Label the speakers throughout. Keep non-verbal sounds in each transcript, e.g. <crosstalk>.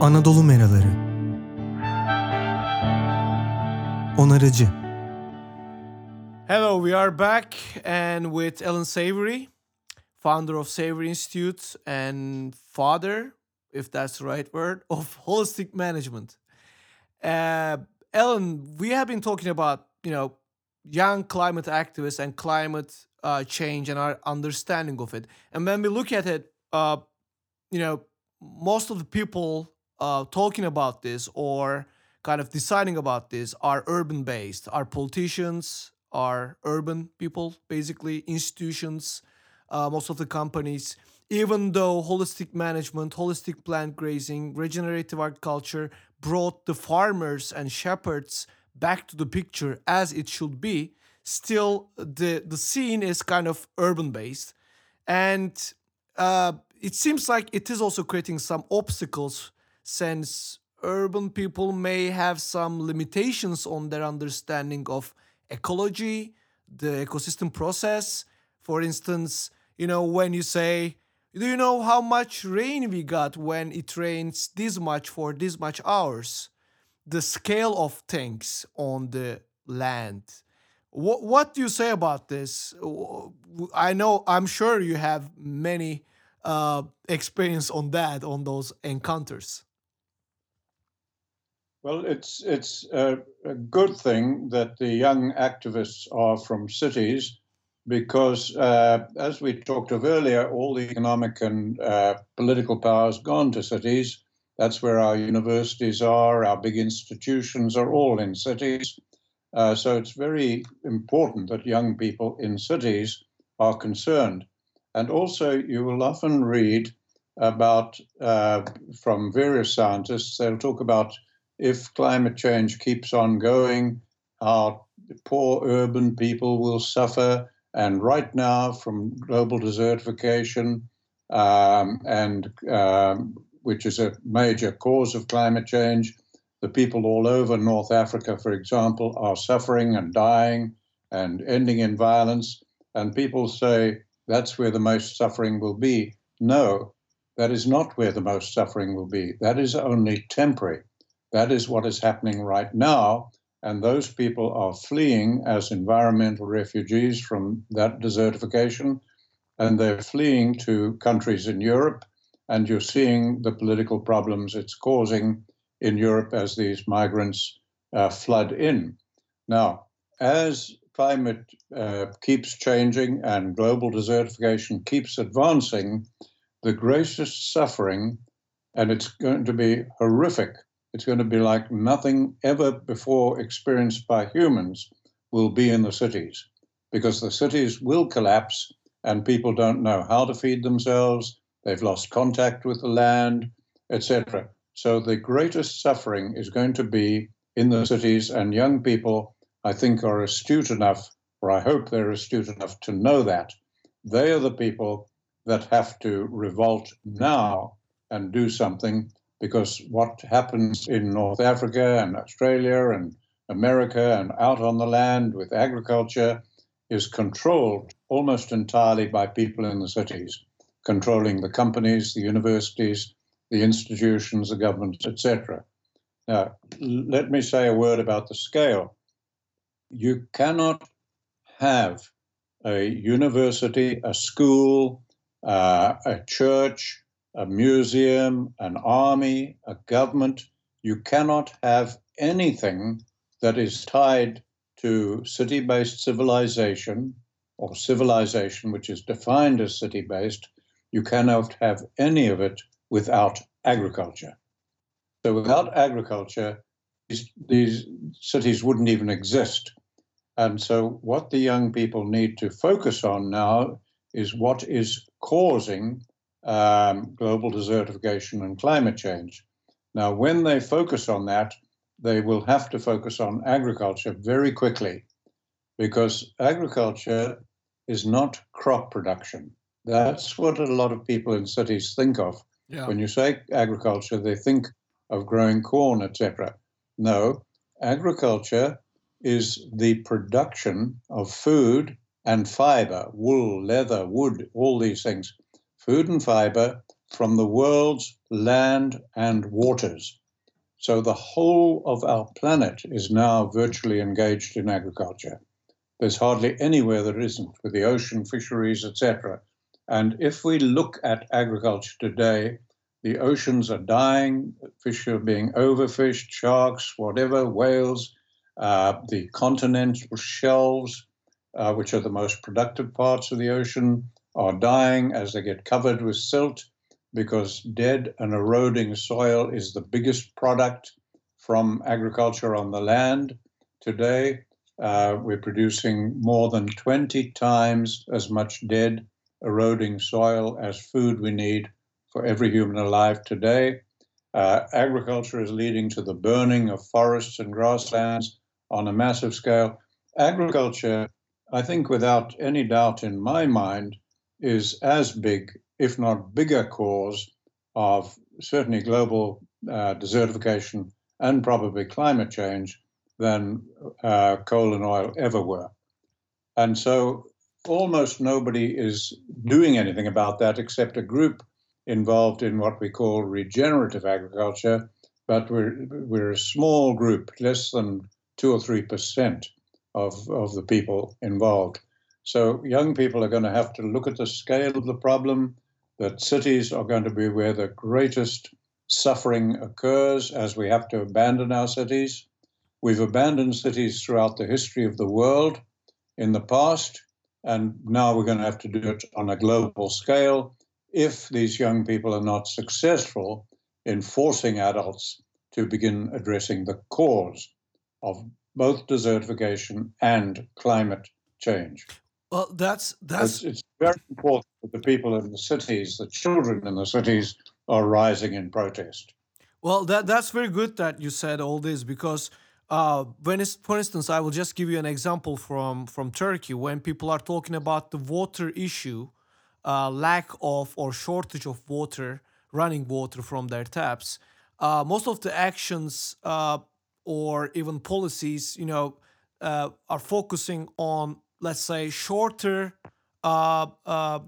Speaker 1: Anadolu Meraları Onarıcı
Speaker 2: Hello, we are back and with Allan Savory, founder of Savory Institute and father, if that's the right word, of holistic management. Uh, Ellen, we have been talking about, you know, young climate activists and climate uh, change and our understanding of it. And when we look at it, uh, you know, most of the people uh, talking about this or kind of deciding about this are urban based, are politicians, are urban people, basically institutions, uh, most of the companies. Even though holistic management, holistic planned grazing, regenerative agriculture brought the farmers and shepherds back to the picture as it should be, still the the scene is kind of urban based, and uh, it seems like it is also creating some obstacles since urban people may have some limitations on their understanding of ecology, the ecosystem process. For instance, you know, when you say, Do you know how much rain we got when it rains this much for this much hours? The scale of things on the land. What, what do you say about this? I know, I'm sure you have many uh, experience on that, on those encounters.
Speaker 3: Well, it's it's a, a, good thing that the young activists are from cities, because uh, as we talked of earlier, all the economic and uh, political power has gone to cities. That's where our universities are. Our big institutions are all in cities. Uh, so it's very important that young people in cities are concerned. And also, you will often read about uh, from various scientists. They'll talk about if climate change keeps on going, our poor urban people will suffer. And right now, from global desertification, um, and um, which is a major cause of climate change, the people all over North Africa, for example, are suffering and dying and ending in violence. And people say that's where the most suffering will be. No, that is not where the most suffering will be. That is only temporary. That is what is happening right now. And those people are fleeing as environmental refugees from that desertification. And they're fleeing to countries in Europe. And you're seeing the political problems it's causing in Europe as these migrants uh, flood in. Now, as climate uh, keeps changing and global desertification keeps advancing, the greatest suffering, and it's going to be horrific it's going to be like nothing ever before experienced by humans will be in the cities because the cities will collapse and people don't know how to feed themselves, they've lost contact with the land, etc. So the greatest suffering is going to be in the cities, and young people, I think, are astute enough, or I hope they're astute enough to know that. They are the people that have to revolt now and do something because what happens in North Africa and Australia and America and out on the land with agriculture is controlled almost entirely by people in the cities, controlling the companies, the universities, the institutions, the governments, etc. Now, let me say a word about the scale. You cannot have a university, a school, uh, a church, a museum, an army, a government. You cannot have anything that is tied to city based civilization or civilization which is defined as city based. You cannot have any of it without agriculture. So, without agriculture, these, these cities wouldn't even exist. And so, what the young people need to focus on now is what is causing um, global desertification and climate change. Now, when they focus on that, they will have to focus on agriculture very quickly because agriculture is not crop production. That's what a lot of people in cities think of. Yeah. When you say agriculture, they think of growing corn, etc. No, agriculture is the production of food and fiber, wool, leather, wood, all these things food and fiber from the world's land, and waters. So the whole of our planet is now virtually engaged in agriculture. There's hardly anywhere that isn't, with the ocean, fisheries, etc. And if we look at agriculture today, the oceans are dying, fish are being overfished, sharks, whatever, whales, uh, the continental shelves, uh, which are the most productive parts of the ocean, are dying as they get covered with silt because dead and eroding soil is the biggest product from agriculture on the land. Today, uh, we're producing more than 20 times as much dead, eroding soil as food we need for every human alive today. Uh, agriculture is leading to the burning of forests and grasslands on a massive scale. Agriculture, I think, without any doubt in my mind, is as big, if not bigger, cause of certainly global uh, desertification and probably climate change than uh, coal and oil ever were. And so almost nobody is doing anything about that except a group involved in what we call regenerative agriculture, but we're, we're a small group, less than two or three percent of, of the people involved. So young people are going to have to look at the scale of the problem, that cities are going to be where the greatest suffering occurs as we have to abandon our cities. We've abandoned cities throughout the history of the world in the past, and now we're going to have to do it on a global scale if these young people are not successful in forcing adults to begin addressing the cause of both desertification and climate change.
Speaker 2: Well, that's that's
Speaker 3: it's, it's, very important that the people in the cities, the children in the cities, are rising in protest.
Speaker 2: Well, that that's very good that you said all this because uh, when it's, for instance, I will just give you an example from from Turkey when people are talking about the water issue uh, lack of or shortage of water, running water from their taps, uh, most of the actions uh, or even policies, you know, uh, are focusing on, let's say, shorter, uh, uh,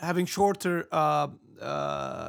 Speaker 2: having shorter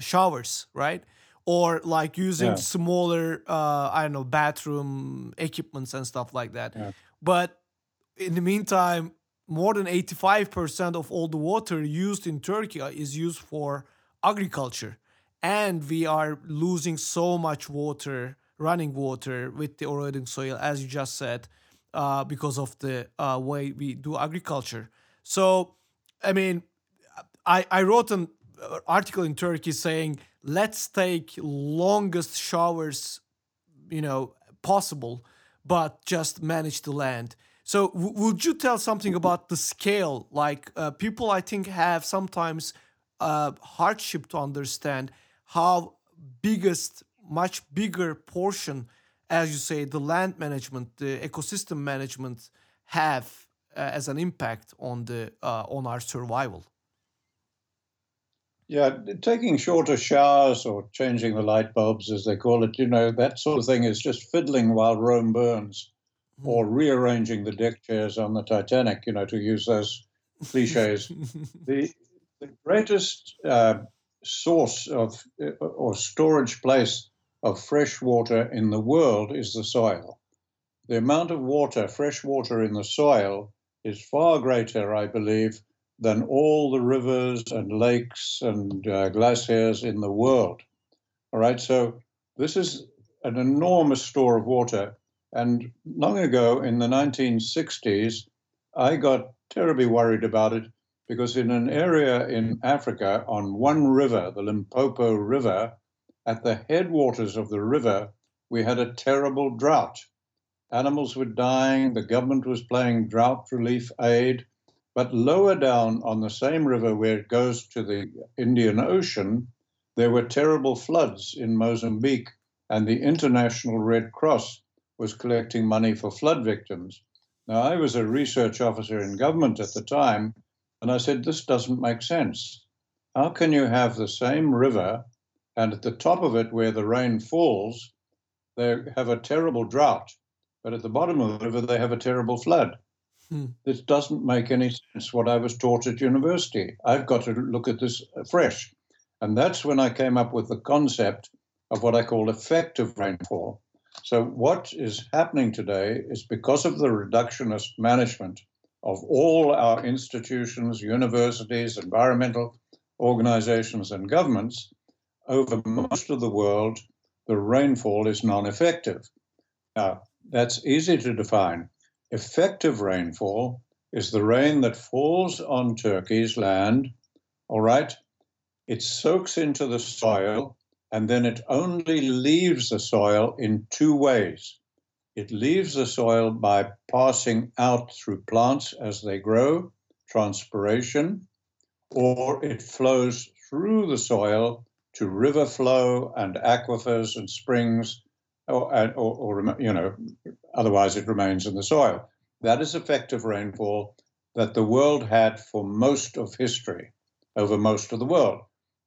Speaker 2: showers, right? Or like using yeah. smaller, I don't know, bathroom equipments and stuff like that. Yeah. But in the meantime, more than 85% of all the water used in Turkey is used for agriculture. And we are losing so much water, running water, with the eroding soil, as you just said, uh, because of the uh, way we do agriculture. So, I mean, I, I wrote an uh, article in Turkey saying, let's take longest showers, you know, possible, but just manage the land so, w- would you tell something about the scale? Like, uh, people, I think, have sometimes uh, hardship to understand how biggest, much bigger portion, as you say, the land management, the ecosystem management, have uh, as an impact on the uh, on our survival.
Speaker 3: Yeah, taking shorter showers or changing the light bulbs, as they call it, you know, that sort of thing is just fiddling while Rome burns or rearranging the deck chairs on the Titanic, you know, to use those cliches. <laughs> the, the greatest uh, source of uh, or storage place of fresh water in the world is the soil. The amount of water, fresh water in the soil, is far greater, I believe, than all the rivers and lakes and uh, glaciers in the world. All right, so this is an enormous store of water and long ago in the 1960s, I got terribly worried about it because in an area in Africa on one river, the Limpopo River, at the headwaters of the river, we had a terrible drought. Animals were dying, the government was playing drought relief aid. But lower down on the same river where it goes to the Indian Ocean, there were terrible floods in Mozambique, and the International Red Cross was collecting money for flood victims. Now, I was a research officer in government at the time, and I said, This doesn't make sense. How can you have the same river, and at the top of it, where the rain falls, they have a terrible drought, but at the bottom of the river, they have a terrible flood? Hmm. This doesn't make any sense what I was taught at university. I've got to look at this fresh. And that's when I came up with the concept of what I call effective rainfall. So, what is happening today is because of the reductionist management of all our institutions, universities, environmental organizations, and governments, over most of the world, the rainfall is non effective. Now, that's easy to define. Effective rainfall is the rain that falls on Turkey's land, all right? It soaks into the soil and then it only leaves the soil in two ways. It leaves the soil by passing out through plants as they grow, transpiration, or it flows through the soil to river flow and aquifers and springs, or, or, or, you know, otherwise it remains in the soil. That is effective rainfall that the world had for most of history, over most of the world.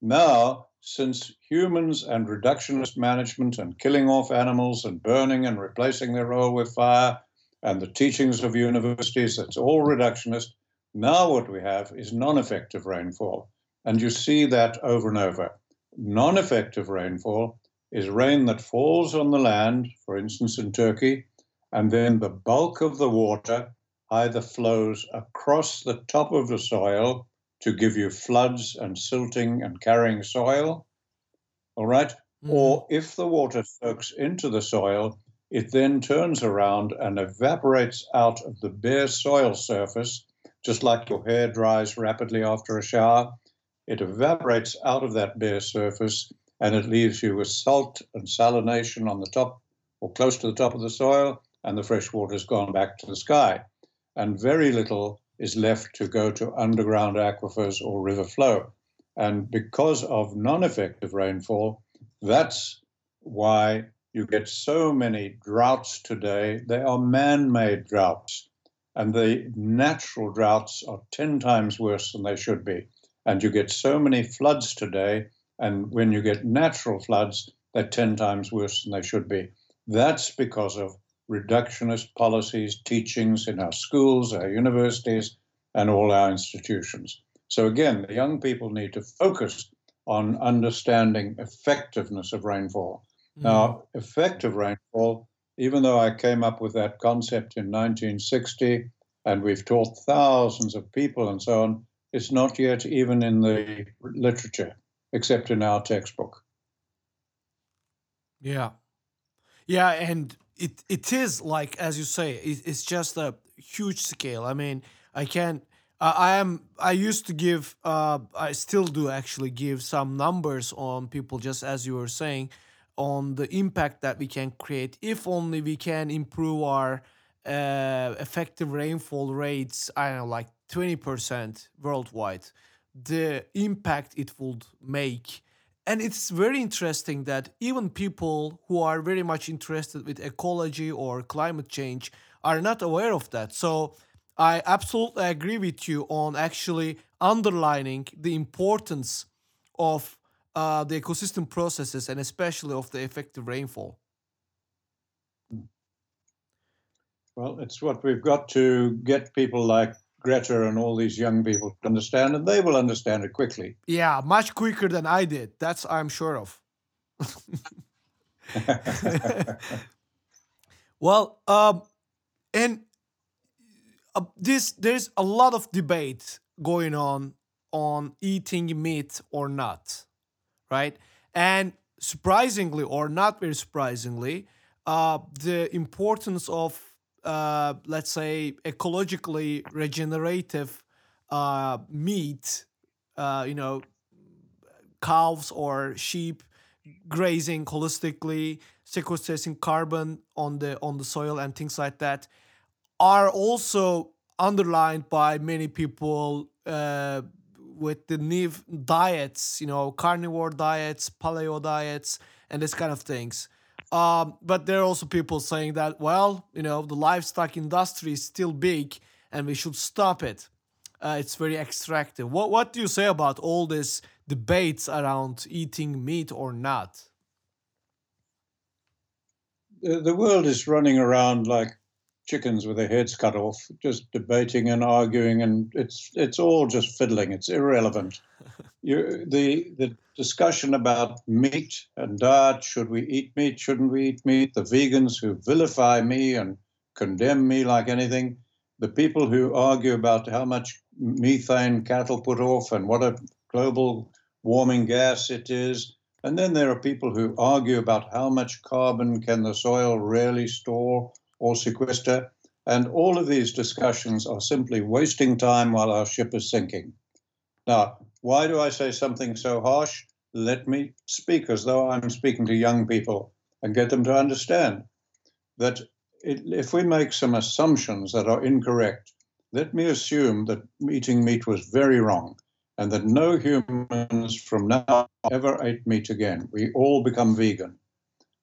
Speaker 3: Now, since humans and reductionist management and killing off animals and burning and replacing their oil with fire and the teachings of universities, that's all reductionist. Now, what we have is non effective rainfall. And you see that over and over. Non effective rainfall is rain that falls on the land, for instance, in Turkey, and then the bulk of the water either flows across the top of the soil to give you floods and silting and carrying soil. All right? mm-hmm. Or if the water soaks into the soil, it then turns around and evaporates out of the bare soil surface, just like your hair dries rapidly after a shower. It evaporates out of that bare surface and it leaves you with salt and salination on the top or close to the top of the soil, and the fresh water has gone back to the sky. And very little is left to go to underground aquifers or river flow. And because of non effective rainfall, that's why you get so many droughts today. They are man made droughts, and the natural droughts are 10 times worse than they should be. And you get so many floods today, and when you get natural floods, they're 10 times worse than they should be. That's because of reductionist policies, teachings in our schools, our universities, and all our institutions. So, again, the young people need to focus on understanding effectiveness of rainfall. Mm. Now, effective rainfall, even though I came up with that concept in 1960 and we've taught thousands of people and so on, it's not yet even in the literature, except in our textbook.
Speaker 2: Yeah. Yeah, and it it is like as you say it, it's just a huge scale i mean i can't I am. I used to give. Uh, I still do actually give some numbers on people, just as you were saying, on the impact that we can create if only we can improve our uh, effective rainfall rates. I don't know, like twenty percent worldwide. The impact it would make and it's very interesting that even people who are very much interested with ecology or climate change are not aware of that so i absolutely agree with you on actually underlining the importance of uh, the ecosystem processes and especially of the effective rainfall
Speaker 3: well it's what we've got to get people like Greta and all these young people understand, and they will understand it quickly.
Speaker 2: Yeah, much quicker than I did. That's I'm sure of. <laughs> well, um, and uh, this there's a lot of debate going on on eating meat or not, right? And surprisingly, or not very surprisingly, uh, the importance of uh, let's say ecologically regenerative uh, meat, uh, you know, cows or sheep grazing holistically, sequestering carbon on the on the soil and things like that, are also underlined by many people uh, with the new diets, you know, carnivore diets, paleo diets, and this kind of things. Um, but there are also people saying that, well, you know, the livestock industry is still big and we should stop it. Uh, it's very extractive. What What do you say about all these debates around eating meat or not?
Speaker 3: The, the world is running around like chickens with their heads cut off, just debating and arguing, and it's it's all just fiddling. It's irrelevant. You, the the discussion about meat and diet, should we eat meat, shouldn't we eat meat? The vegans who vilify me and condemn me like anything, the people who argue about how much methane cattle put off and what a global warming gas it is. And then there are people who argue about how much carbon can the soil really store or sequester. And all of these discussions are simply wasting time while our ship is sinking. Now, why do I say something so harsh? Let me speak as though I'm speaking to young people and get them to understand that it, if we make some assumptions that are incorrect, let me assume that eating meat was very wrong and that no humans from now ever ate meat again. We all become vegan.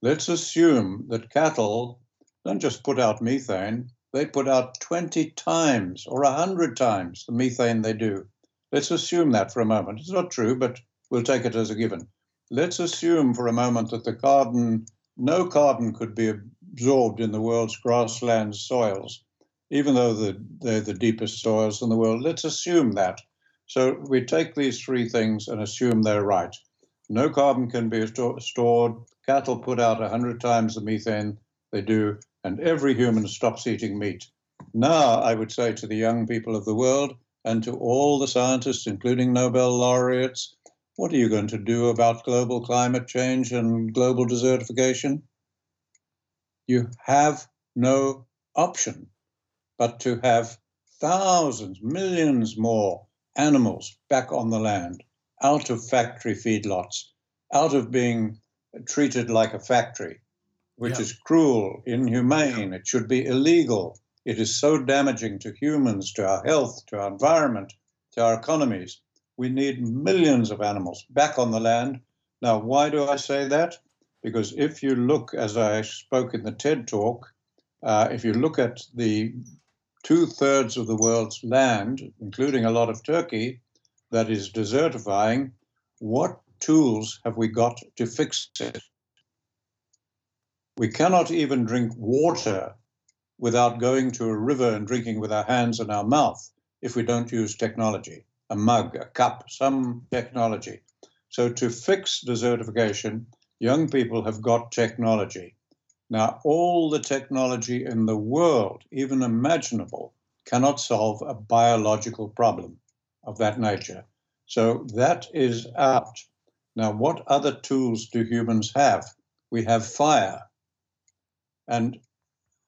Speaker 3: Let's assume that cattle don't just put out methane, they put out 20 times or 100 times the methane they do. Let's assume that for a moment. It's not true, but we'll take it as a given. Let's assume for a moment that the carbon, no carbon could be absorbed in the world's grassland soils, even though they're the deepest soils in the world. Let's assume that. So we take these three things and assume they're right. No carbon can be stored. Cattle put out 100 times the methane they do, and every human stops eating meat. Now, I would say to the young people of the world and to all the scientists, including Nobel laureates, what are you going to do about global climate change and global desertification? You have no option but to have thousands, millions more animals back on the land, out of factory feedlots, out of being treated like a factory, which yeah. is cruel, inhumane. It should be illegal. It is so damaging to humans, to our health, to our environment, to our economies. We need millions of animals back on the land. Now, why do I say that? Because if you look, as I spoke in the TED talk, uh, if you look at the two thirds of the world's land, including a lot of Turkey, that is desertifying, what tools have we got to fix it? We cannot even drink water without going to a river and drinking with our hands and our mouth if we don't use technology a mug, a cup, some technology. So, to fix desertification, young people have got technology. Now, all the technology in the world, even imaginable, cannot solve a biological problem of that nature. So that is out. Now, what other tools do humans have? We have fire. And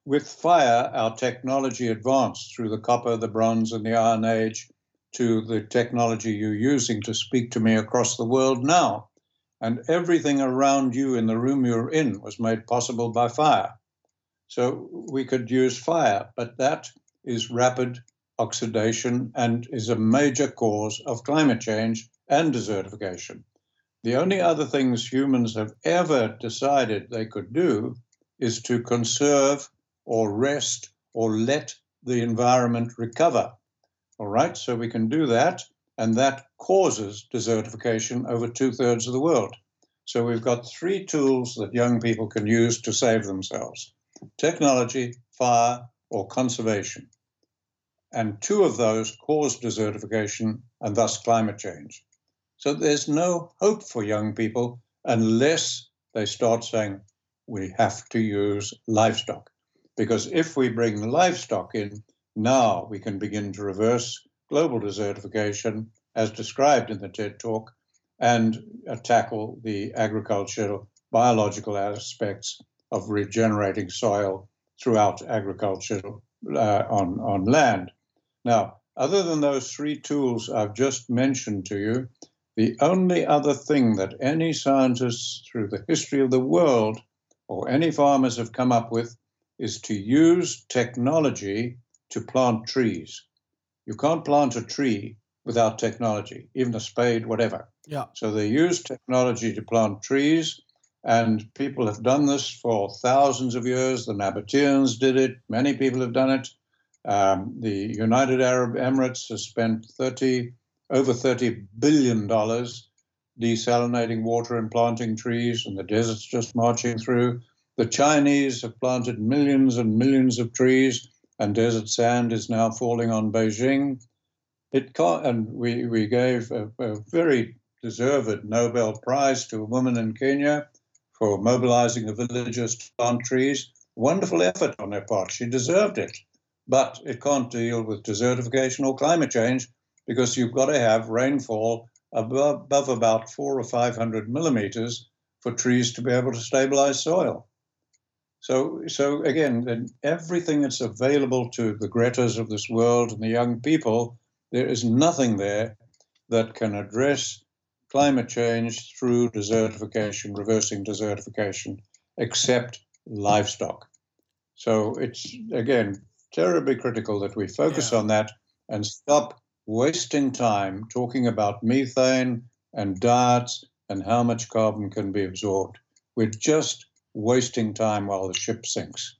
Speaker 3: with fire, our technology advanced through the copper, the bronze, and the iron age to the technology you're using to speak to me across the world now and everything around you in the room you're in was made possible by fire. So we could use fire, but that is rapid oxidation and is a major cause of climate change and desertification. The only other things humans have ever decided they could do is to conserve or rest or let the environment recover. All right, so we can do that and that causes desertification over two thirds of the world. So we've got three tools that young people can use to save themselves technology, fire, or conservation. And two of those cause desertification and thus climate change. So there's no hope for young people unless they start saying we have to use livestock. Because if we bring livestock in, now we can begin to reverse global desertification, as described in the TED talk, and uh, tackle the agricultural, biological aspects of regenerating soil throughout agriculture uh, on, on land. Now, other than those three tools I've just mentioned to you, the only other thing that any scientists through the history of the world or any farmers have come up with is to use technology to plant trees. You can't plant a tree without technology, even a spade, whatever.
Speaker 2: Yeah.
Speaker 3: So they use technology to plant trees, and people have done this for thousands of years. The Nabateans did it. Many people have done it. Um, the United Arab Emirates has spent 30 over 30 billion dollars desalinating water and planting trees, and the desert's just marching through. The Chinese have planted millions and millions of trees, and desert sand is now falling on Beijing. It can't, and we, we gave a, a very deserved Nobel Prize to a woman in Kenya for mobilizing the villagers to plant trees. Wonderful effort on their part. She deserved it. But it can't deal with desertification or climate change because you've got to have rainfall above, above about four or 500 millimeters for trees to be able to stabilize soil. So, so again, everything that's available to the Gretas of this world and the young people, there is nothing there that can address climate change through desertification, reversing desertification, except livestock. So it's again terribly critical that we focus yeah. on that and stop wasting time talking about methane and diets and how much carbon can be absorbed. We're just wasting time while the ship sinks.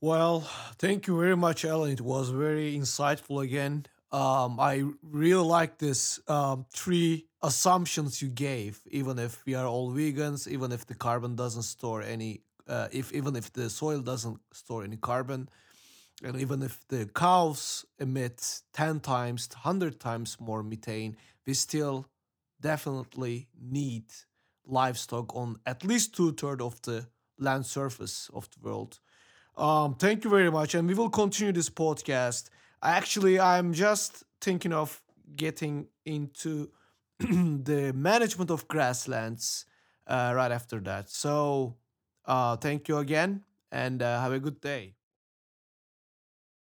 Speaker 2: Well, thank you very much, Allan. It was very insightful again. Um, I really like this um, three assumptions you gave. Even if we are all vegans, even if the carbon doesn't store any, uh, if even if the soil doesn't store any carbon, and even if the cows emit ten times, hundred times more methane, we still definitely need livestock on at least two thirds of the land surface of the world. Um, thank you very much, and we will continue this podcast. Actually, I'm just thinking of getting into <clears throat> the management of grasslands uh, right after that. So, uh, thank you again, and uh, have a good day.